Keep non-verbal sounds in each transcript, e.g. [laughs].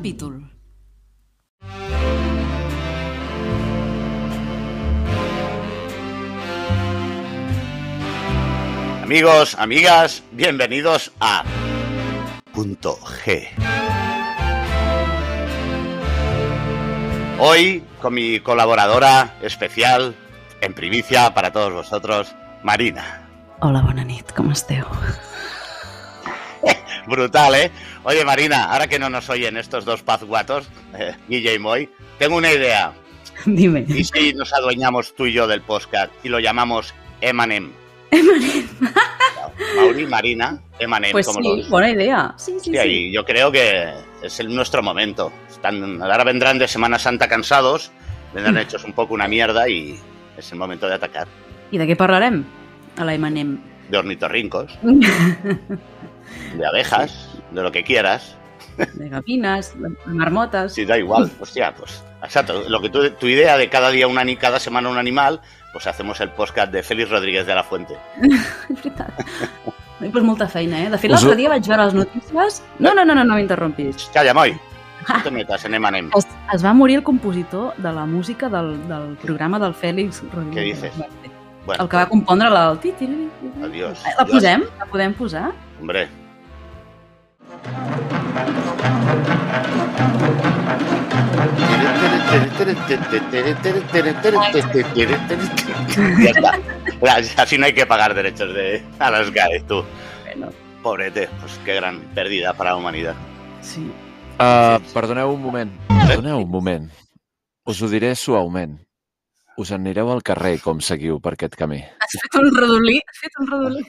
capítol. Amigos, amigas, bienvenidos a Punto G. Hoy con mi colaboradora especial, en primicia para todos vosotros, Marina. Hola, bona nit, com esteu? Brutal, ¿eh? Oye, Marina, ahora que no nos oyen estos dos pazguatos, eh, Guille y Moy, tengo una idea. [laughs] Dime. ¿Y si nos adueñamos tú y yo del podcast y lo llamamos Emanem? [laughs] Mauri, Marina, Emanem, Pues como sí, los... buena idea. Sí, sí, Sí, ahí yo creo que es el, nuestro momento. Están, ahora vendrán de Semana Santa cansados, vendrán [laughs] hechos un poco una mierda y es el momento de atacar. I de què parlarem? A la Emanem. De ornitorrincos, [laughs] de abejas, de lo que quieras. De gavines, de marmotes... Si da igual, [laughs] hostia, pues exacto. Lo que tu, tu idea de cada día un ani- cada semana un animal, pues hacemos el podcast de Félix Rodríguez de la Fuente. És veritat. Ui, pues molta feina, eh? De fet, l'altre dia vaig veure les notícies... No, no, no, no, no m'interrompis. Calla, Moy. [laughs] No te metas en Emanem. Es, es va morir el compositor de la música del, del programa del Fèlix Rodríguez. Què dices? Bueno, El que va compondre la... ti, ti. Adiós. La posem? La podem posar? hombre. Ya está. Así no hay que pagar derechos de a las GAE, tú. Bueno, Pobrete, pues qué gran pérdida para la humanidad. sí. Uh, perdoneu un moment. Perdoneu un moment. Us ho diré suaument. Us en anireu al carrer com seguiu per aquest camí. Has fet un redolí? Has fet un redolí?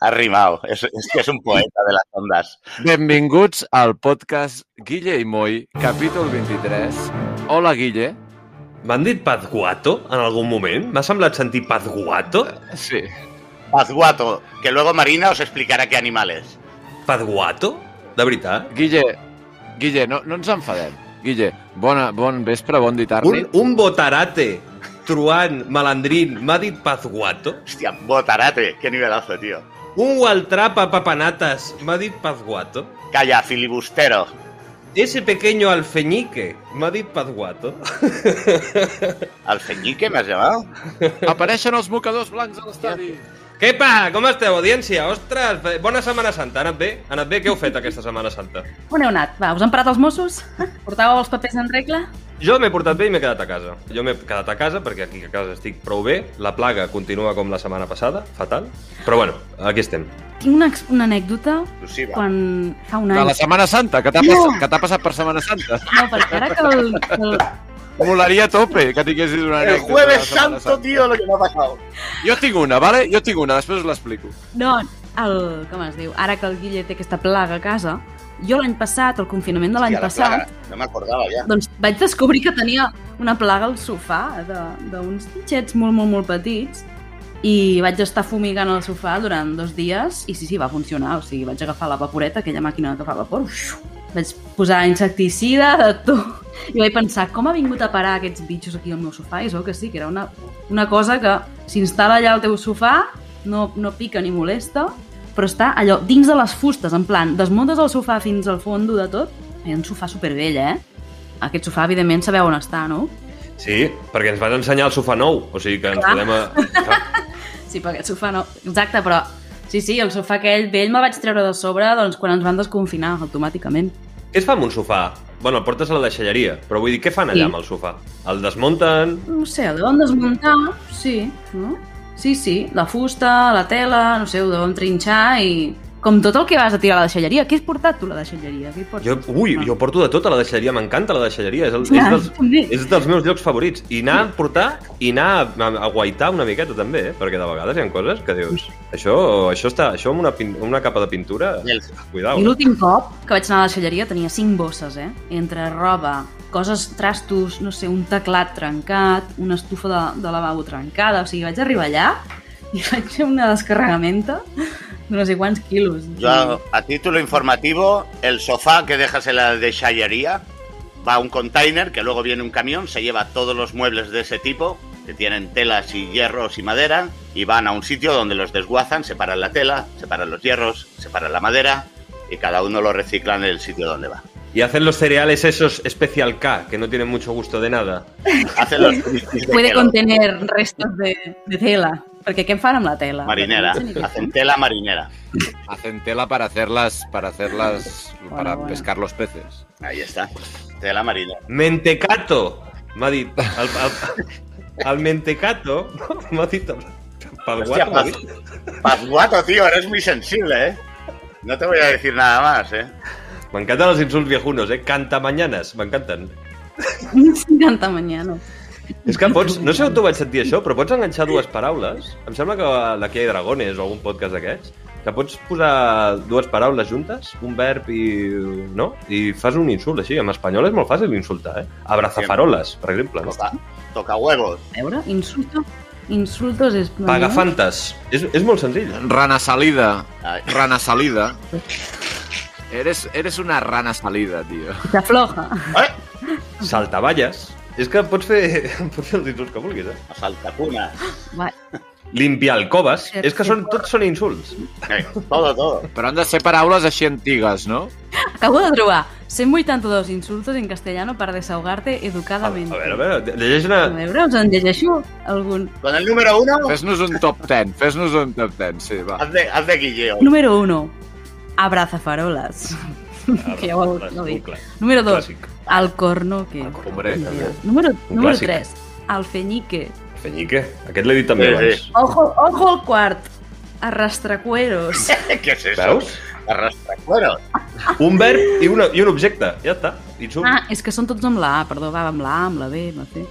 Ha [laughs] rimado. Es, es que es un poeta de las ondas. Benvinguts al podcast Guille i Moi, capítol 23. Hola, Guille. M'han dit Pazguato en algun moment? M'ha semblat sentir Pazguato? Sí. Pazguato, que luego Marina os explicará qué animal es. Pazguato? De veritat? Guille, Guille, no, no ens enfadem. Guille, bona, bon vespre, bon dit Un, un botarate truant, malandrín, m'ha dit Pazguato? Hostia, botarate, qué nivelazo, tío. Un Waltrapa papanatas m'ha dit Pazguato? Calla, filibustero. Ese pequeño alfeñique m'ha dit Pazguato? ¿Alfeñique me has llamado? Apareixen els mocadors blancs a l'estadi. Què pa? Com esteu, audiència? Ostres, bona Setmana Santa. Ha anat bé? Ha anat bé? Què heu fet aquesta Setmana Santa? On heu anat? Va, us han parat els Mossos? Portàveu els papers en regla? Jo m'he portat bé i m'he quedat a casa. Jo m'he quedat a casa perquè aquí a casa estic prou bé. La plaga continua com la setmana passada, fatal. Però bueno, aquí estem. Tinc una, una anècdota Exclusiva. quan fa un De any... la Setmana Santa, que t'ha No. passat, que passat per Setmana Santa. No, perquè ara que el, que el... Molaria a tope que tinguessis una El anècdota de jueves la Setmana santo, tío, lo que me ha pasado. Jo tinc una, vale? Jo tinc una, després us l'explico. No, el... Com es diu? Ara que el Guille té aquesta plaga a casa, jo l'any passat, el confinament de l'any Hostia, la passat, plaga. No me acordaba ya. doncs vaig descobrir que tenia una plaga al sofà de- d'uns bitxets molt, molt, molt petits i vaig estar fumigant el sofà durant dos dies i sí, sí, va funcionar. O sigui, vaig agafar la vaporeta, aquella màquina que fa vapor, uix, vaig posar insecticida, de tot. I vaig pensar, com ha vingut a parar aquests bitxos aquí al meu sofà? I veu que sí, que era una, una cosa que s'instal·la allà al teu sofà, no, no pica ni molesta, però està allò dins de les fustes, en plan, desmuntes el sofà fins al fondo de tot. Ha un sofà supervell, eh? Aquest sofà, evidentment, sabeu on està, no? Sí, perquè ens vas ensenyar el sofà nou. O sigui que ens Clar. podem... A... [laughs] Sí, però aquest sofà no... Exacte, però... Sí, sí, el sofà aquell vell me'l vaig treure de sobre doncs, quan ens van desconfinar automàticament. Què es fa amb un sofà? Bueno, el portes a la deixalleria, però vull dir, què fan allà Sí. amb el sofà? El desmunten... No sé, el deuen desmuntar, sí, no? Sí, sí, la fusta, la tela, no sé, ho deuen trinxar i... Com tot el que vas a tirar a la deixalleria. Què has portat tu a la deixalleria? Què portes? Jo, ui, jo porto de tot a la deixalleria, m'encanta la deixalleria, és, el, Ja, és, dels, també. és dels meus llocs favorits. I anar a portar i anar a, a guaitar una miqueta també, eh? perquè de vegades hi ha coses que dius això, això, està, això amb una, pin- una capa de pintura, El- cuidao. I eh? l'últim cop que vaig anar a la deixalleria tenia cinc bosses, eh? Entre roba, coses, trastos, no sé, un teclat trencat, una estufa de, de lavabo trencada, o sigui, vaig arribar allà [laughs] i vaig fer una descarregamenta de no sé quants quilos. Yo, a título informativo, el sofá que dejas en la deixallería va a un container que luego viene un camión, se lleva todos los muebles de ese tipo, que tienen telas y hierros y madera, y van a un sitio donde los desguazan, separan la tela, separan los hierros, separan la madera, y cada uno lo recicla en el sitio donde va. Y hacen los cereales esos Special K, que no tienen mucho gusto de nada. Hacen los [laughs] Puede contener restos de, de tela. Perquè què en fan amb la tela? Marinera, No hacen tela marinera. Hacen tela para hacerlas, para hacerlas, para bueno. pescar los peces. Ahí está, tela marinera. Mentecato, m'ha dit. El, el, el mentecato m'ha dit... el- Pel Hostia, guapo, m'ha Paz. Pazguato, tío, eres muy sensible, ¿eh? No te voy a decir nada más, ¿eh? M'encanten els insults viejunos, eh? Cantamañanes, m'encanten. [laughs] Canta mañana. És que pots... No sé on t'ho vaig sentir això, però pots enganxar dues paraules. Em sembla que la que hi ha Dragones o algun podcast d'aquests, que pots posar dues paraules juntes, un verb i... no? I fas un insult així. En espanyol és molt fàcil insultar, eh? Abrazafaroles, per exemple. No? Toca, toca huevos. A veure, insulto. Insultos és... Pagafantes. És, és molt senzill. Rana salida, rana salida. Eres, eres una rana salida, tío. Se afloja. ¡Eh! Saltavalles. És que pots fer, [laughs] pots fer els insults que vulguis, eh? Saltacuna. [gasps] Va, Limpialcoves. Sí, És que sí. són, tots són insults. Eh, todo, todo. Però han de ser paraules així antigues, no? Acabo de trobar 182 insultos en castellano para desahogarte A, a veure, a veure, llegeix A una... veure, us en llegeixo algun. Con el número uno, Fes-nos un top 10, fes-nos un top 10, sí, va. haz de, haz de guilleo. Número 1. Que ja ho, no Un dic. Número 2. clàssic. Alcornoque. Hombre, Número, Un número clàssic. 3. Alfeñique. Feñique. Aquest l'he dit també Sí, abans. sí. Ojo, ojo al quart. Arrastracueros. ¿Qué es eso? Veus? Arrastracueros. Un verb i, una, i un objecte. Ja està. Insult. Ah, és que són tots amb la A, perdó, va amb la A, amb la B, amb la C.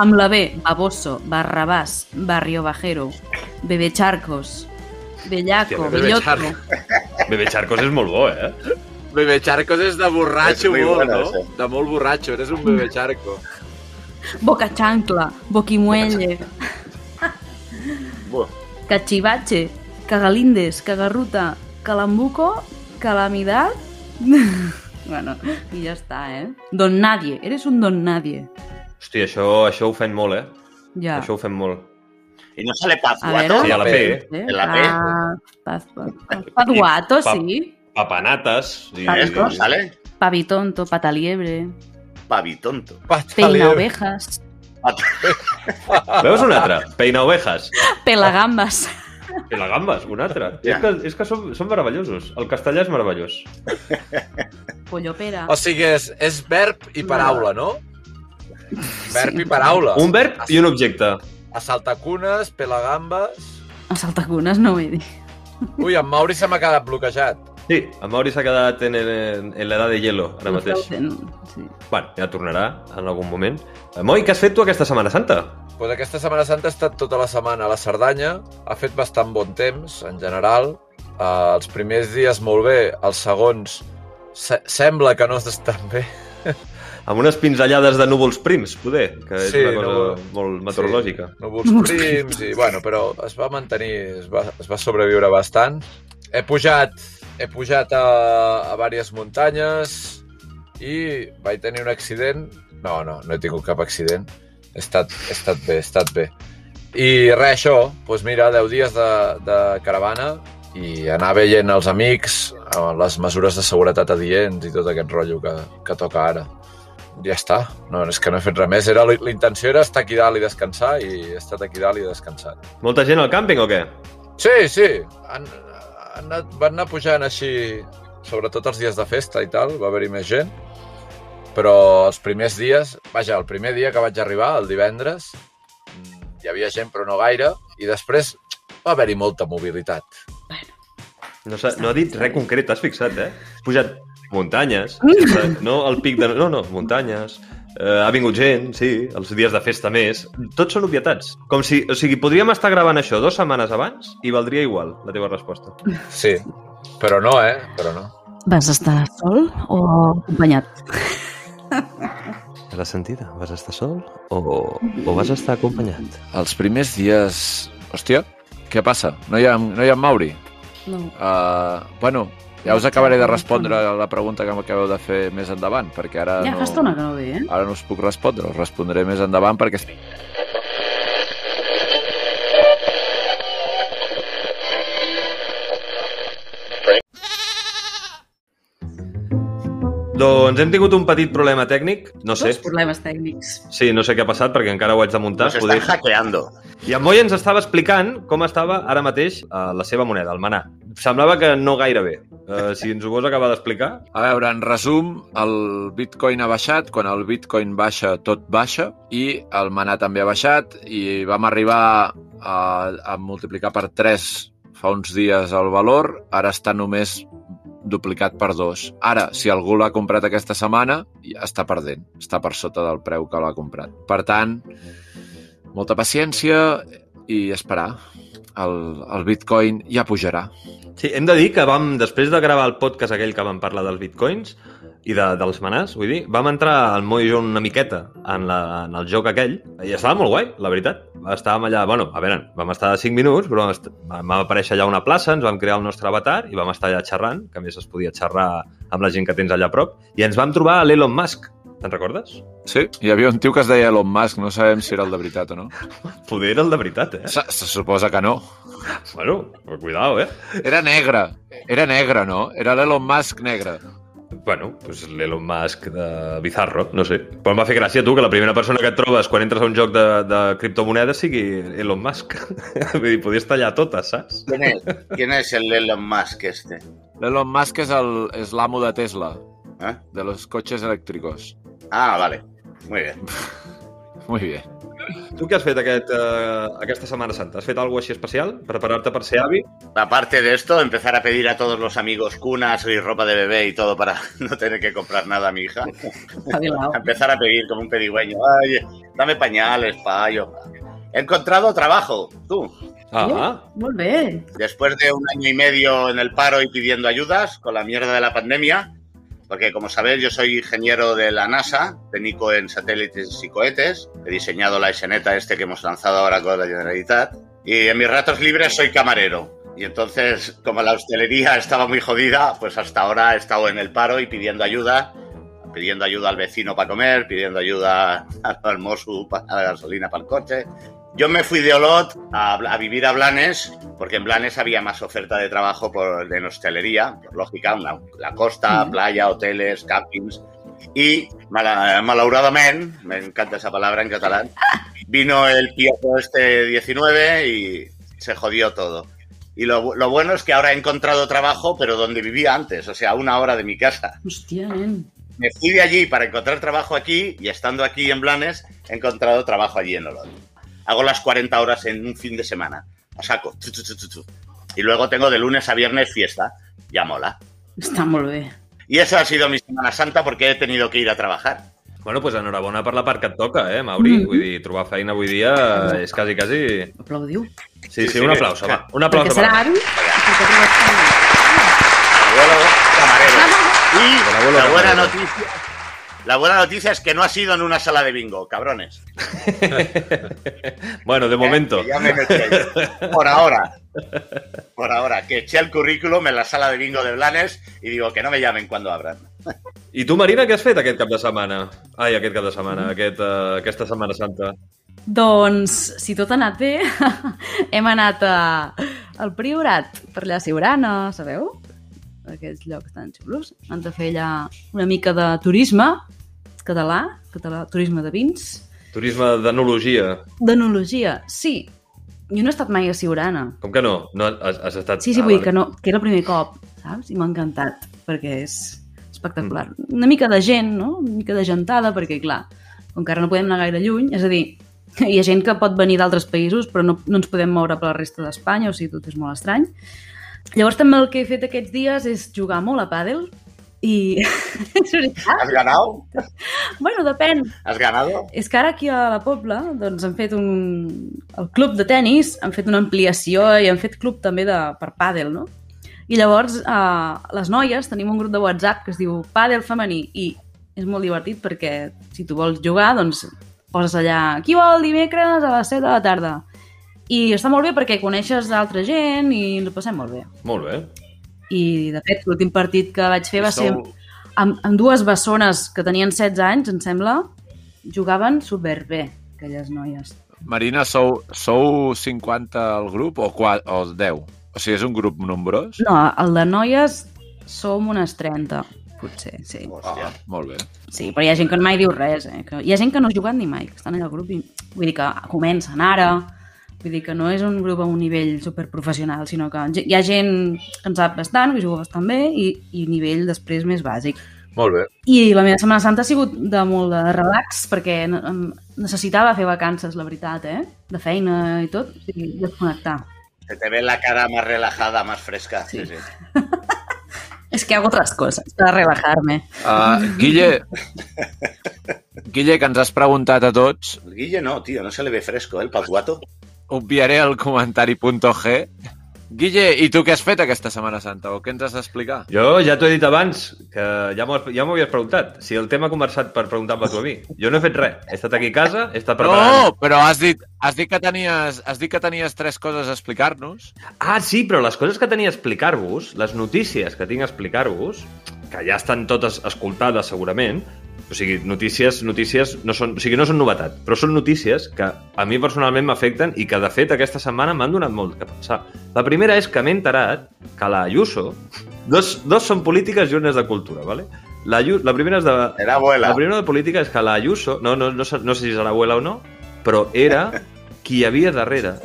Amb la B, baboso, barrabàs, barrio bajero, bebecharcos, bellaco, Hòstia, bellotto, bebecharco. Bebé Charcos és molt bo, eh? Bebé charcos és de borratxo És molt, no? De molt borratxo, eres un bebé charco. boca chancla, boquimuelle, [laughs] cachivache, cagalindes, cagarruta, calambuco, calamidad... [laughs] bueno, i ja està, eh? Don nadie, eres un don nadie. Hòstia, això, això ho fem molt, eh? Ja. Això ho fem molt. Y no sale A Pazguato. veure... Sí, a la P. Eh? En la P. Ah, paz, paz, paz. Paduato, Pa- sí. Vale, ¿Ves cómo sale? Pavitonto, pataliebre, Pavitonto. peina ovejas, Veus un altre? Peina ovejas. pelagambas. I la gambes, un altre. Ja. És que, és que són, són meravellosos. El castellà és meravellós. Pollopera. O sigui, és, és verb i paraula, no? Verb i paraula. Un verb i un objecte. Assaltacunes, pelagambes... A saltacunes no ho he dit. Ui, en Mauri se m'ha quedat bloquejat. Sí, en Mauri s'ha quedat en, en, en l'edat de hielo, ara No mateix. Sí. Bueno, ja tornarà en algun moment. Eh, Moi, què has fet tu aquesta Setmana Santa? Pues aquesta Setmana Santa he estat tota la setmana a la Cerdanya. Ha fet bastant bon temps, en general. Uh, els primers dies molt bé, els segons se sembla que no estan bé. Amb unes pinzellades de núvols prims, poder, que és Sí, una cosa núvol- molt meteorològica. Sí, núvols prims i, bueno, però es va mantenir, es va, es va sobreviure bastant. He pujat, he pujat a, a diverses muntanyes i vaig tenir un accident. No, no, no he tingut cap accident. He estat, he estat bé, he estat bé. I res, això, doncs mira, 10 dies de, de caravana i anar veient els amics, eh, les mesures de seguretat adients i tot aquest rotllo que, que toca ara. Ja està. No, és que no he fet res més. Era, la intenció era estar aquí dalt i descansar i he estat aquí dalt i descansat. Molta gent al càmping o què? Sí, sí. Han, han anat, van anar pujant així, sobretot els dies de festa i tal, va haver-hi més gent. Però els primers dies, vaja, el primer dia que vaig arribar, el divendres, mm, hi havia gent però no gaire, i després va haver-hi molta mobilitat. No, s'ha- no ha dit res concret, t'has fixat, eh? Has pujat muntanyes, sense, no el pic de... No, no, muntanyes. Eh, ha vingut gent, sí, els dies de festa més. Tots són obvietats. Com si... O sigui, podríem estar gravant això dues setmanes abans i valdria igual la teva resposta. Sí, però no, eh? Però no. Vas estar sol o acompanyat? A la sentida, vas estar sol o, o vas estar acompanyat? Els primers dies... Hòstia, què passa? No hi ha, no hi ha en Mauri? No. Uh, bueno, ja us acabaré de respondre a la pregunta que m'acabeu de fer més endavant, perquè ara Ja no... fa estona que no ve, eh? Ara no us puc respondre, us respondré més endavant perquè... Doncs hem tingut un petit problema tècnic, no sé. Dos problemes tècnics. Sí, no sé què ha passat perquè encara ho haig de muntar. Nos están hackeando. I en Moi ens estava explicant com estava ara mateix uh, la seva moneda, el manà. Semblava que no gaire bé. Uh, si ens ho vols acabar d'explicar... A veure, en resum, el bitcoin ha baixat, quan el bitcoin baixa, tot baixa, i el manà també ha baixat, i vam arribar a, a multiplicar per 3 fa uns dies el valor, ara està només duplicat per dos. Ara, si algú l'ha comprat aquesta setmana, ja està perdent. Està per sota del preu que l'ha comprat. Per tant, molta paciència i esperar. El, el bitcoin ja pujarà. Sí, hem de dir que vam, després de gravar el podcast aquell que vam parlar dels bitcoins i de, dels manàs, vull dir, vam entrar al Moi i jo una miqueta en, la, en el joc aquell i estava molt guai, la veritat. Estàvem allà, bueno, a veure, vam estar 5 minuts, però vam, aparèixer allà una plaça, ens vam crear el nostre avatar i vam estar allà xerrant, que a més es podia xerrar amb la gent que tens allà a prop, i ens vam trobar l'Elon Musk. Te'n recordes? Sí, hi havia un tio que es deia Elon Musk, no sabem si era el de veritat o no. [laughs] Poder era el de veritat, eh? Se, se suposa que no. Bueno, però cuidao, eh? Era negre, era negre, no? Era l'Elon Musk negre. Bueno, pues l'Elon Musk de Bizarro, no sé. Però em va fer gràcia, tu, que la primera persona que et trobes quan entres a un joc de, de criptomonedes sigui Elon Musk. [laughs] Vull dir, podies tallar totes, saps? ¿Quién es, ¿Quién es el Elon Musk este? L'Elon Musk és el- és l'amo de Tesla, ¿Eh? de los coches eléctricos. Ah, vale. Muy bien. [laughs] Muy bien. Tu què has fet aquest, uh, aquesta Setmana Santa? Has fet alguna així especial? Preparar-te per ser avi? Aparte de esto, empezar a pedir a todos los amigos cunas y ropa de bebé y todo para [laughs] no tener que comprar nada a mi hija. [laughs] Empezar a pedir como un pedigüeño. Ay, dame pañales, payo. He encontrado trabajo, tú. Ah, bé. Después de un año y medio en el paro y pidiendo ayudas con la mierda de la pandemia, porque como sabéis yo soy ingeniero de la NASA, técnico en satélites y cohetes, he diseñado la esceneta este que hemos lanzado ahora con la Generalitat, y en mis ratos libres soy camarero. Y entonces, como la hostelería estaba muy jodida, pues hasta ahora he estado en el paro y pidiendo ayuda, pidiendo ayuda al vecino para comer, pidiendo ayuda [laughs] al mozo para la gasolina para el coche. Yo me fui de Olot a, a vivir a Blanes, porque en Blanes había más oferta de trabajo por, en hostelería, por lógica, una- la costa, playa, hoteles, campings. Y mala- malauradamente, me encanta esa palabra en catalán, vino el piojo este 19 y se jodió todo. Y lo, bu- lo bueno es que ahora he encontrado trabajo, pero donde vivía antes, o sea, a una hora de mi casa. Hòstia, nen. Me fui de allí para encontrar trabajo aquí y estando aquí en Blanes he encontrado trabajo allí en Olot. Hago las 40 horas en un fin de semana. A saco. Y luego tengo de lunes a viernes fiesta. Ya mola. Està molt bé. Y esa ha sido mi Semana Santa porque he tenido que ir a trabajar. bueno, doncs enhorabona per la part que et toca, eh, Mauri? Mhm. Vull dir, trobar feina avui dia és quasi, quasi... Aplaudiu. Sí, Sí, sí, sí, un aplauso, va. Un aplauso. Perquè per- serà avi. Abuelo camarero. Y la buena noticia... La buena noticia es que no ha sido en una sala de bingo, cabrones. [laughs] bueno, de momento. Eh, ya me metí. Por ahora. Por ahora. Que eché el currículum en la sala de bingo de Blanes y digo que no me llamen cuando abran. I tu, Marina, què has fet aquest cap de setmana? Ai, aquest cap de setmana, aquest, uh, aquesta Setmana Santa. Doncs, si tot ha anat bé, [laughs] hem anat a, al Priorat, per allà a Siurana, sabeu? Aquests llocs tan xulos. Han de fer allà una mica de turisme català, català turisme de vins. Turisme d'enologia. D'enologia, sí. Jo no he estat mai a Siurana. Com que no? no has, has estat... Sí, sí, Ah, vull dir que, no, que era el primer cop, saps? I m'ha encantat, perquè és espectacular. Una mica de gent, no? Una mica de gentada, perquè, clar, com que ara no podem anar gaire lluny, és a dir, hi ha gent que pot venir d'altres països, però no, no ens podem moure per la resta d'Espanya, o sigui, tot és molt estrany. Llavors, també el que he fet aquests dies és jugar molt a pàdel, i... [laughs] és veritat? ¿Has ganado? Bueno, depèn. ¿Has ganado? És que ara aquí a la Pobla doncs, han fet un... El club de tennis han fet una ampliació i han fet club també de... per pàdel, no? I llavors eh, les noies tenim un grup de WhatsApp que es diu Pàdel Femení i és molt divertit perquè si tu vols jugar, doncs poses allà qui vol dimecres a les 7 de la tarda. I està molt bé perquè coneixes altra gent i ens ho passem molt bé. Molt bé. I, de fet, l'últim partit que vaig fer va ser amb, amb dues bessones que tenien 16 anys, em sembla, jugaven superbé, aquelles noies. Marina, sou, sou 50 al grup o, 4, o 10? O sigui, és un grup nombrós? No, el de noies som unes 30. potser, sí. Hòstia. Ah, molt bé. Sí, però hi ha gent que mai diu res, eh? Que hi ha gent que no ha jugat ni mai, que estan allà al grup i vull dir que comencen ara, vull dir que no és un grup a un nivell superprofessional, sinó que hi ha gent que en sap bastant, que juga bastant bé i, i nivell després més bàsic. Molt bé. I la meva Setmana Santa ha sigut de molt de relax, perquè necessitava fer vacances, la veritat, eh? De feina i tot, o sigui, desconnectar. Se te ve la cara más relajada, más fresca. Sí, [laughs] sí. Es que hago otras cosas para relajarme. Uh, Guille, Guille, que ens has preguntat a tots, El Guille no, tío, no se le ve fresco, ¿eh? el Patuato. Obviaré el comentari punto G. Guille, i tu què has fet aquesta Setmana Santa? O què ens has d'explicar? Jo ja t'ho he dit abans, que ja m'ho ja havies preguntat. Si el tema ha conversat per preguntar-me tu a mi. Jo no he fet res. He estat aquí a casa, he estat preparant... No, però has dit, has dit, que tenies, has dit que tenies tres coses a explicar-nos. Ah, sí, però les coses que tenia a explicar-vos, les notícies que tinc a explicar-vos, que ja estan totes escoltades segurament, o sigui, notícies, notícies no són, o sigui, no són novetat, però són notícies que a mi personalment m'afecten i que, de fet, aquesta setmana m'han donat molt que pensar. La primera és que m'he enterat que la Ayuso... Dos, dos són polítiques i una és de cultura, ¿vale? La, Ayu- la primera és de... Era abuela. La primera de política és que la Ayuso, no, no, no, sé- no sé si és l'abuela o no, però era [laughs] qui hi havia darrere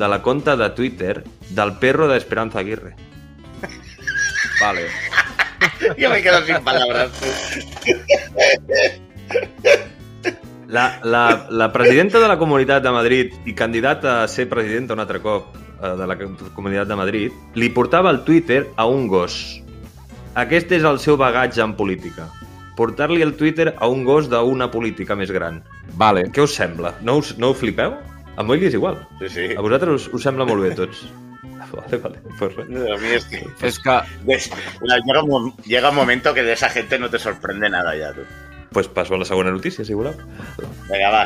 de la conta de Twitter del perro de Esperanza Aguirre. Vale. Yo me quedo sin palabras. La, la, la presidenta de la Comunitat de Madrid i candidata a ser presidenta un altre cop eh, de la Comunitat de Madrid li portava el Twitter a un gos. Aquest és el seu bagatge en política. Portar-li el Twitter a un gos d'una política més gran. Vale. Què us sembla? No us, no ho flipeu? A Moili és igual. Sí, sí. A vosaltres us, us sembla molt bé, tots. Vale, vale. Pues. A mí es que [laughs] llega, un, mom- llega un momento que de esa gente no te sorprende nada ya, tú. pues passo a la segona notícia, si voleu. Venga, va,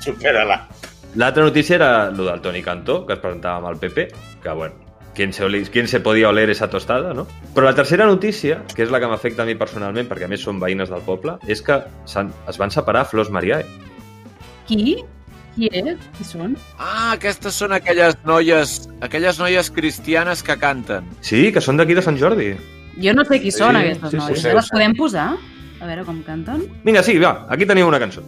supérala. L'altra notícia era lo del Toni Cantó, que es presentava amb el PP, que, bueno, ¿quién se, oli- ¿quién se podia oler esa tostada, no? Però la tercera notícia, que és la que m'afecta a mi personalment, perquè a més són veïnes del poble, és que es van separar Flors Mariae. Qui? Qui és? Qui són? Ah, aquestes són aquelles noies, aquelles noies cristianes que canten. Sí, que són d'aquí de Sant Jordi. Jo no sé qui són Sí, aquestes sí, sí, noies. sí, les sí. podem posar? A veure com canten. Vinga, sí, va, aquí teniu una cançó.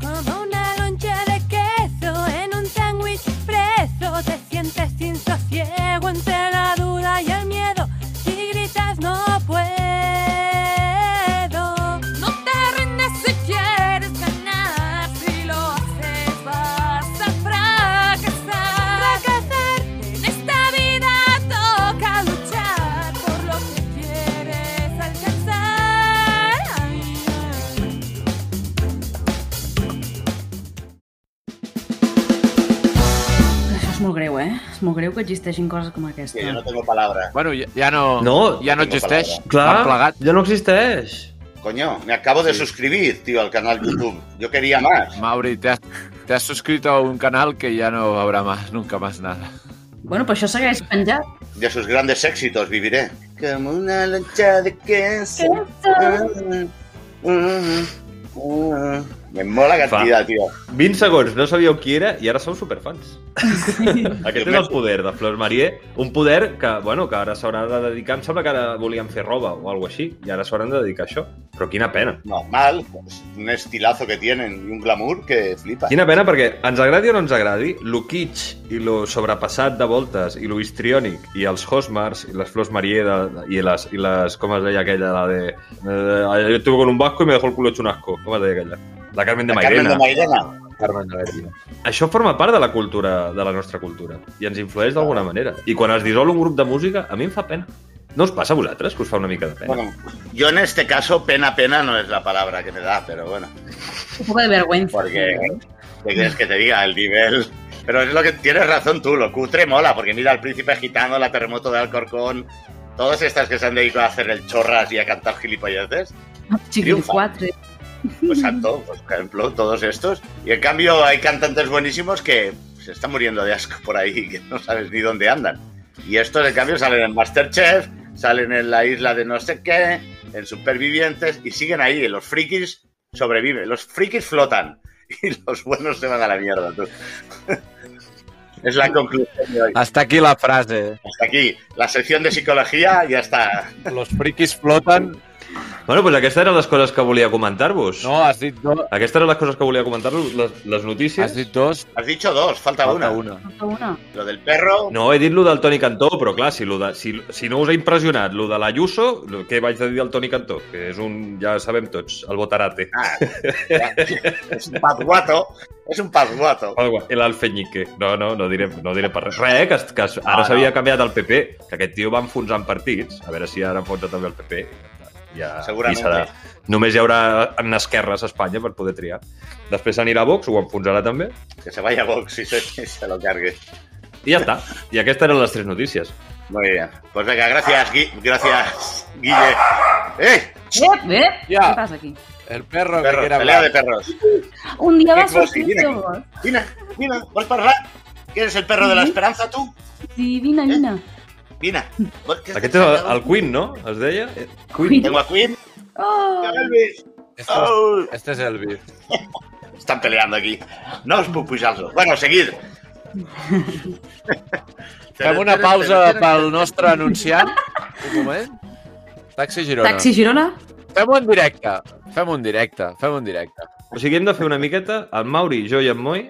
Como una loncha de queso en un sándwich preso, te sientes sin sosiego entre la greu, eh? És molt greu que existeixin coses com aquesta. Que yo no tengo palabra. Bueno, ja, ja no, No, ja no existeix. palabra. Clar, plegat. ja no existeix. Coño, me acabo de suscribir, tío, al canal YouTube. Yo quería más. Mauri, te has, te has suscrito a un canal que ya no habrá más, nunca más nada. Bueno, però això segueix penjat. De sus grandes éxitos viviré. Como una lancha de queso. Me mola cantidad, tío. 20 segons, no sabíeu qui era i ara sou superfans. Aquest és el poder de Flors Marié. Un poder que, bueno, que ara s'haurà de dedicar... Em sembla que ara volien fer roba o alguna així, i ara s'hauran de dedicar a això. Però quina pena. Normal, un estilazo que tienen y un glamour que flipa. Quina pena, perquè ens agradi o no ens agradi, lo kitsch i lo sobrepassat de voltes i lo histriònic i els Hosmars i les Flors Marié de, de, i, les, i les... Com es deia aquella? La de... Eh, yo estuve con un vasco y me dejó el culo hecho un asco. Com es deia aquella? La Carmen de La Carmen Mairena. de Mairena. Carmen de Mairena. Això forma part de la cultura, de la nostra cultura, i ens influeix d'alguna manera. I quan es dissol un grup de música, a mi em fa pena. No us passa a vosaltres que us fa una mica de pena? Bueno, yo en este caso, pena, pena no es la palabra que me da, pero bueno. Un poco de vergüenza. Porque, ¿qué quieres que te diga? El nivel. Pero es lo que tienes razón tú, lo cutre mola, porque mira el príncipe gitano, la terremoto de Alcorcón, todas estas que se han dedicado a hacer el chorras y a cantar gilipolleces, Chiquil triomfa. 4. pues santo, pues, por ejemplo, todos estos. Y en cambio hay cantantes buenísimos que se están muriendo de asco por ahí, que no sabes ni dónde andan. Y estos, en cambio, salen en Masterchef, salen en la isla de no sé qué, en Supervivientes, y siguen ahí. Los frikis sobreviven, los frikis flotan. [laughs] y los buenos se van a la mierda. tú. [laughs] Es la conclusión de hoy. Hasta aquí la frase. Hasta aquí. La sección de psicología ya está. Los friquis floten. Bueno, doncs aquestes eren les coses que volia comentar-vos. No, has dit, do... Aquestes eren les coses que volia comentar-vos, les, les notícies. has dit dos, Has dicho dos, falta, falta una. una. Falta una. Lo del perro. No, he dit lo del Toni Cantó, però clar, si, lo de, si, si no us ha impressionat lo de l'Ayuso, lo- què vaig de dir del Toni Cantó? Que és un, ja sabem tots, el botarate. Ah, es un pazguato. Es un pazguato. El Alfeñique. No, no, no diré, no diré per res. Res, que, que ara Ah, s'havia no. canviat el PP, que aquest tio va enfonsant partits, a veure si ara enfonsa també el PP. Ja, Segurament i serà. Només hi haurà en esquerres a Espanya per poder triar. Després anirà a Vox, ho enfonsarà també, Que se vaya a Vox y se, se lo cargue. i ja està. I aquestes eren les tres notícies. Muy bien. Pues venga, gracias, Gui- gracias, Guille. ¡Eh! Eh? Ja. Què passa aquí? El perro, Perros, que quiere pelea de hablar. perros. Un dia va Què vols sortir el Vine. Vine, ¿vols parlar? ¿Quieres el perro de la esperanza, tú? Sí, vine, vine. Vine. ¿Vols que- Aquest és el, el Queen, no? Es deia? Queen. Tengo a Queen. Oh! Elvis. Este, es, Oh, este es Elvis. [laughs] están peleando aquí. No os puc pujar-lo. Bueno, seguid. [laughs] Fem una pausa pel nostre anunciant. Un moment. Taxi Girona. Taxi Girona? Fem-ho en directe. Fem-ho en directe. Fem-ho en directe. O sigui, hem de fer una miqueta... El Mauri, jo i en Moi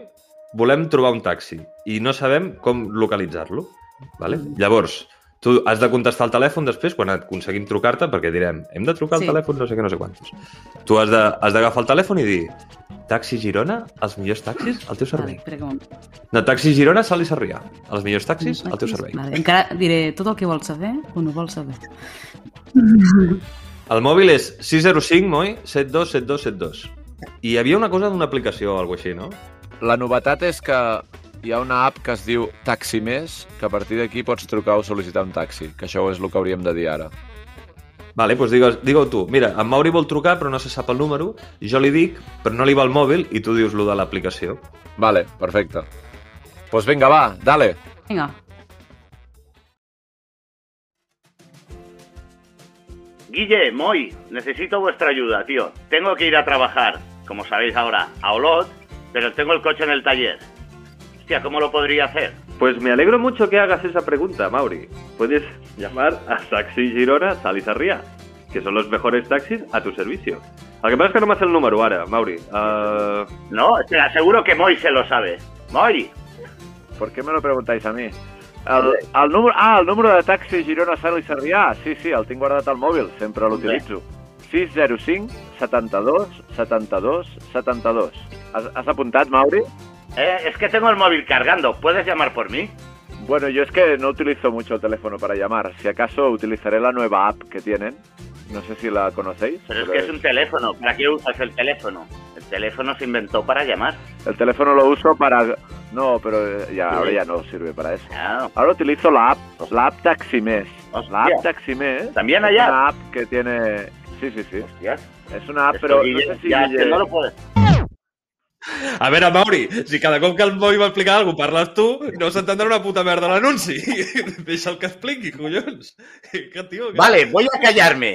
volem trobar un taxi i no sabem com localitzar-lo. Vale? Llavors, tu has de contestar el telèfon després quan aconseguim trucar-te perquè direm hem de trucar al Sí. telèfon no sé què, no sé quantos. Tu has de- has d'agafar el telèfon i dir Taxi Girona, els millors taxis al teu Vale, servei. que un... No, Taxi Girona, Sal i Sarrià. Els millors taxis al teu servei. Vale, encara diré tot el que vols saber o no vols saber. El mòbil és 605, Moi, 727272. I hi havia una cosa d'una aplicació o alguna així, no? La novetat és que hi ha una app que es diu Taxi Més, que a partir d'aquí pots trucar o sol·licitar un taxi, que això és el que hauríem de dir ara. Vale, doncs digues, digue tu. Mira, en Mauri vol trucar però no se sap el número, jo li dic, però no li va el mòbil i tu dius lo de l'aplicació. Vale, perfecte. Doncs pues vinga, va, dale. Vinga. Guille, Moy, necesito vuestra ayuda, tío. Tengo que ir a trabajar, como sabéis ahora, a Olot, pero tengo el coche en el taller. Hostia, ¿cómo lo podría hacer? Pues me alegro mucho que hagas esa pregunta, Mauri. Puedes llamar a Taxi Girona, Sal y Sarrià, que son los mejores taxis a tu servicio. El que pasa es que no me hace el número ahora, Mauri. Uh... No, te aseguro que Moy se lo sabe. Moy, ¿Por qué me lo preguntáis a mi? El, el número, ah, el número de taxi Girona, Sal i Sarrià. Sí, sí, el tinc guardat al mòbil, sempre l'utilitzo. 605 72 72 72. Has, has apuntat, Mauri? Eh, es que tengo el móvil cargando. ¿Puedes llamar por mí? Bueno, yo es que no utilizo mucho el teléfono para llamar. Si acaso utilizaré la nueva app que tienen. No sé si la conocéis. Pero es que es un teléfono. ¿Para qué usas el teléfono? El teléfono se inventó para llamar. El teléfono lo uso para... No, pero eh, ya, ahora ya no sirve para eso. Ah, Ahora utilizo la app, la app Taximes. Hostia. La app Taximes ¿También es allá? una app que tiene... Sí, sí, sí. hostias. Es una app, Esto, pero no sé si ya, es Guille- que no lo puedes. A veure, Mauri, si cada cop que el Moi va explicar alguna cosa parles tu, no s'entendrà una puta merda l'anunci. [laughs] Deixa el que expliqui, collons. Que tio... Que... Vale, voy a callarme.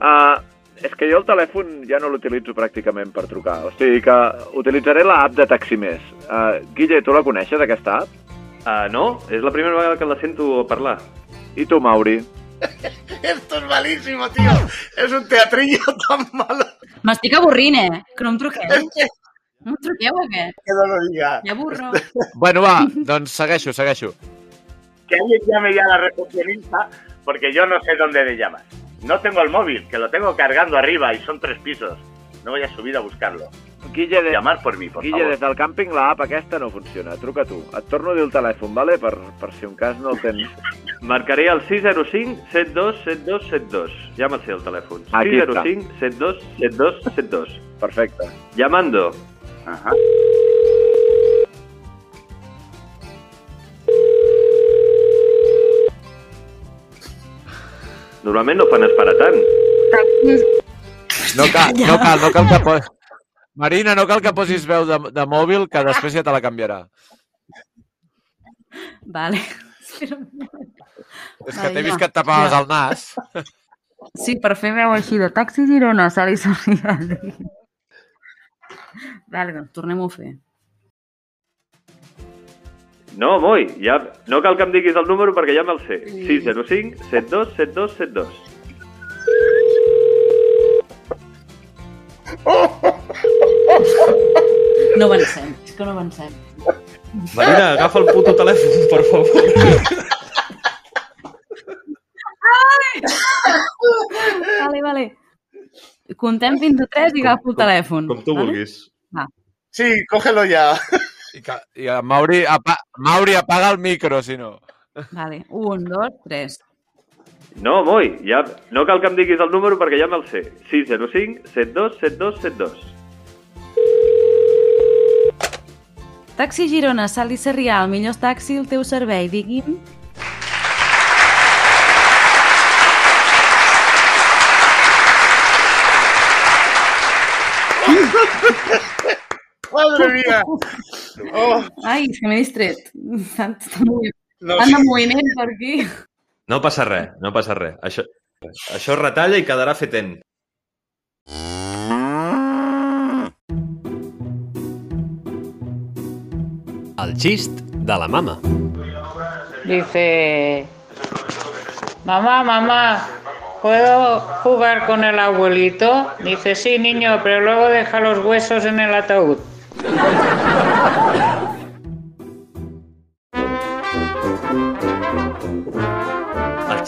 Ah, és que jo el telèfon ja no l'utilitzo pràcticament per trucar. O sigui que utilitzaré la app de Taximés. Uh, Guille, tu la coneixes, aquesta app? Uh, no, és la primera vegada que la sento parlar. I tu, Mauri? [laughs] Esto es malísimo, tío. Es un teatrillo [laughs] tan malo M'estic avorrint, eh? Que no em truqueu. es que, No em truqueu o què? que no lo diga. Ja avorro. [laughs] Bueno, va, doncs segueixo, segueixo. Que alguien llame ya a la recepcionista porque yo no sé dónde le llamas. No tengo el móvil, que lo tengo cargando arriba y son tres pisos. No voy a subir a buscarlo. Guille, de... Llamar por mí, por Guille, favor. des del càmping la app aquesta no funciona. Truca tu. Et torno a dir el telèfon, vale? Per, per si un cas no el tens. [laughs] Marcaré el 605 72 72 72. Ja me'l sé el telèfon. Aquí està. 605 72 72 72. Perfecte. Llamando. Ajá. Normalment no fan esperar tant. No cal, no cal, no cal que. Marina, no cal que posis veu de, de mòbil, que després ja te la canviarà. Vale. És que t'he vist que et tapaves Ja. el nas. Sí, per fer veu així de taxi Girona, Sali Sarrià. Vale, doncs tornem-ho a fer. No, Moi, ja... no cal que em diguis el número perquè ja me'l sé. 605 72 72 72. No avancem, és que no avancem. Marina, agafa el puto telèfon, per favor. Vale, vale. Contem fins a tres i agafo el telèfon. Com tu vale? vulguis. Sí, cógelo ya. I, que, i a Mauri, apa, Mauri, apaga el micro, si no. Vale, un, dos, tres. No, Moi, ja... no cal que em diguis el número perquè ja me'l sé. 605 72 72 72. Taxi Girona, Sali Sarrià, el millor taxi al teu servei, digui'm. Madre mía. Oh, Ai, és que m'he distret. Tant, no tant de moviment per aquí. No passa res, no passa res. Això, això retalla i quedarà fetent. El xist de la mama. Dice, mamá, mamá, ¿puedo jugar con el abuelito? Dice, sí, niño, pero luego deja los huesos en el ataúd. [laughs]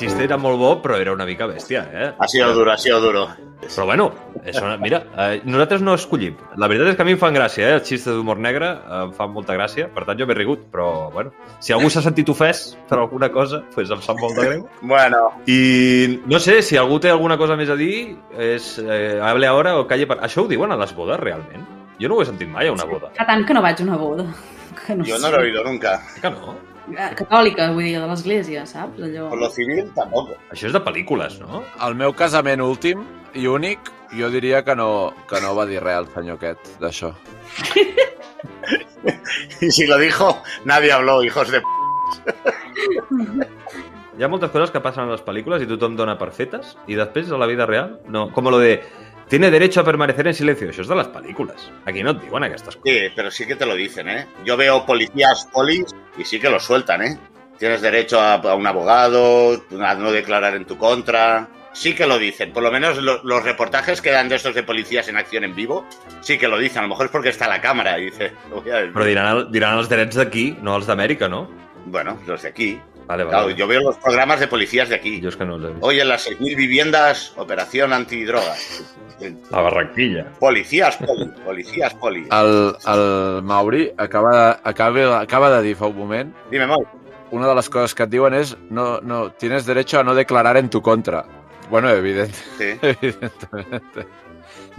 El xist era molt bo, però era una mica bèstia, eh? Ha sido duro, ha sido duro. Però bueno, això, mira, eh, nosaltres no escollim. La veritat és que a mi em fan gràcia, eh? Els xistes d'humor negre eh, em fan molta gràcia, per tant jo m'he rigut, però bueno, si algú s'ha sentit ofès per alguna cosa, doncs pues em sap molt de greu. [laughs] Bueno, I no sé, si algú té alguna cosa més a dir, és eh, hable ara o calle... Per... Això ho diuen a les bodes, realment? Jo no ho he sentit mai a una boda. Fa tant que no vaig a una boda. [laughs] Que no yo sé. no lo he oído nunca. Que no? Eh, Catòlica, vull dir, de l'església, saps? Allò... Por lo civil tampoco. Això és de pel·lícules, no? El meu casament últim i únic, jo diria que no, que no va dir res el senyor aquest d'això. [laughs] Y si lo dijo, nadie habló, hijos de... p***. Hi ha moltes coses que passen a les pel·lícules i tothom dona per fetes i després a la vida real no. Com lo de tiene derecho a permanecer en silencio. Això és de les pel·lícules. Aquí no et diuen aquestes coses. Sí, pero sí que te lo dicen, ¿eh? Yo veo policías polis y sí que lo sueltan, ¿eh? Tienes derecho a, a un abogado, a no declarar en tu contra. Sí que lo dicen. Por lo menos lo- los reportajes que dan de estos de policías en acción en vivo, sí que lo dicen. A lo mejor es porque está la cámara y dice, lo voy a decir. Però diran, el, diran els drets d'aquí, no els d'Amèrica, no? Bueno, los de aquí. Vale, vale. Claro, yo veo los programas de policías de aquí. Que no vist. Hoy en las 6.000 viviendas, operación antidrogas. La Barranquilla. Policías poli, policías poli. El, el Mauri acaba de, acaba, acaba de dir fa un moment Dime, Mau. una de las cosas que et diuen és no, no, tienes derecho a no declarar en tu contra. Bueno, evident, Sí, [laughs] evidentemente.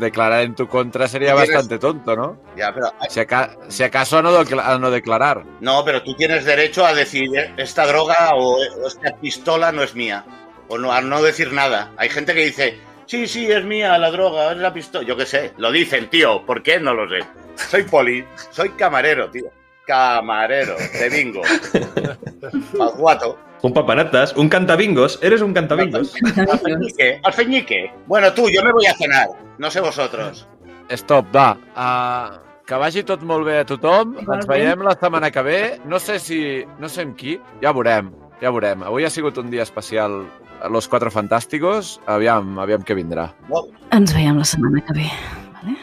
Declarar en tu contra sería bastante tonto, ¿no? ya, pero Si, aca- si acaso a no, decla- a no declarar. No, pero tú tienes derecho a decir eh, esta droga o, o esta pistola no es mía. O no, a no decir nada. Hay gente que dice, sí, sí, es mía la droga, es la pistola. Yo qué sé, lo dicen, tío. ¿Por qué? No lo sé. Soy poli, soy camarero, tío. Camarero, de bingo. [laughs] Pasguato. Un papanatas, un cantabingos. Eres un cantabingos. Alfeñique, alfeñique. Bueno, tú, yo me voy a cenar. No sé vosotros. Stop, va. Uh, que vagi tot molt bé a tothom. Ens veiem la setmana que ve. No sé si... No sé amb qui. Ja veurem. Ja veurem. Avui ha sigut un dia especial a Los Cuatro Fantásticos. Aviam, aviam què vindrà. Ens veiem la setmana que ve. Vale?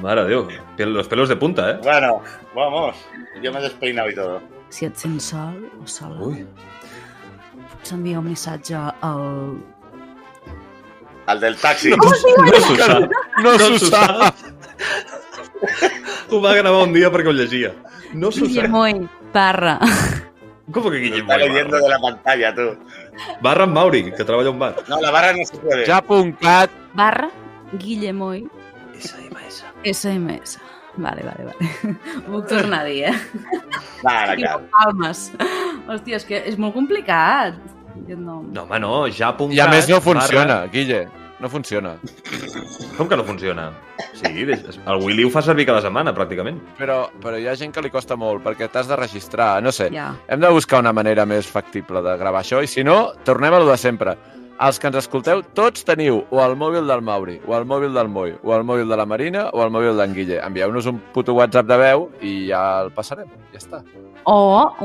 Mare de Déu, los pelos de punta, eh? Bueno, vamos. Yo me he despeinado y todo. Si et sents sol o sola, Ui. pots enviar un missatge al... Al del taxi. No s'ho sap. No s'ho sap. Ho va gravar un dia perquè ho llegia. No s'ho sap. Guillemoy, barra. Com que Lo Guillem está leyendo de la pantalla, tú. Barra amb Mauri, que treballa a un bar. No, la barra no se puede. Ja.cat. Barra Guillemoy SMS. SMS. Vale, vale, vale. [laughs] Ho puc tornar a dir, eh? [laughs] Nada, I claro. palmes. Hòstia, és que és molt complicat. Nom. No, home, no, ja punt I a més no funciona, barra- Guille. no funciona. Com que no funciona? Sí, el Willy ho fa servir cada setmana, pràcticament. Però, però hi ha gent que li costa molt, perquè t'has de registrar, no sé. Ja. Hem de buscar una manera més factible de gravar això, i si no, tornem a lo de sempre. Els que ens escolteu, tots teniu o el mòbil del Mauri, o el mòbil del Moi, o el mòbil de la Marina, o el mòbil d'en Guille. Envieu-nos un puto WhatsApp de veu i ja el passarem. Ja està. O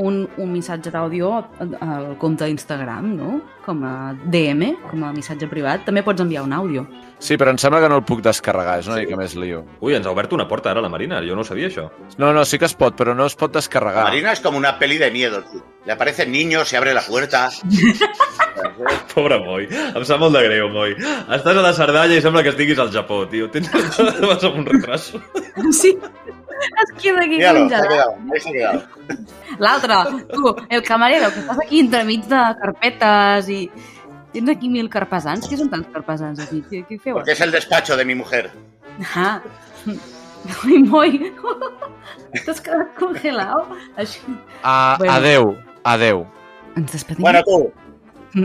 un, un missatge d'àudio al compte d'Instagram, no? Com a DM, com a missatge privat. També pots enviar un àudio. Sí, però em sembla que no el puc descarregar, és una Sí. mica més lío. Ui, ens ha obert una porta ara la Marina, jo no ho sabia, això. No, no, sí que es pot, però no es pot La descarregar. Marina es como una peli de miedo. tío. Le aparecen niños, se abre la puerta. [laughs] Pobre Moi. Em sap molt de greu, Moi. Estàs a la Cerdanya i sembla que estiguis al Japó, tio. Tens... [laughs] Vas amb un retraso. Sí. Es queda aquí congelat. L'altre, tu, el camarero, que estàs aquí entremig de carpetes i... Tens aquí mil carpesans? Què són tants carpesans aquí? Què, què feu? Porque es el despacho de mi mujer. Ah. [laughs] Moi, moi. [laughs] T'has quedat congelat? Així... A, Bueno. Adeu, adeu. Ens despedim? Bueno, tú,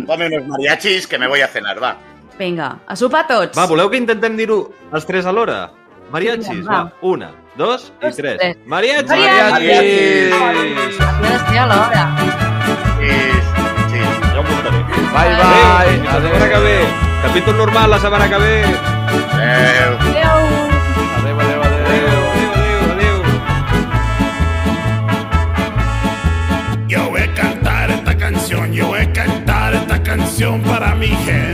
dame unos mariachis que me voy a cenar, va. Vinga, a sopar tots. Va, voleu que intentem dir-ho els tres alhora? Mariachis, Va. va. Una, dos i Dos, tres. tres. Mariachis! Mariachis! Mariachis! Havia d'estar a l'hora. Sí, sí. Ja ho muntaré. Bye, bye. La setmana que ve. Capítol normal la setmana que ve. Adéu. Adéu, adéu, adéu. Yo voy a cantar esta canción, yo voy a cantar esta canción para mi gente.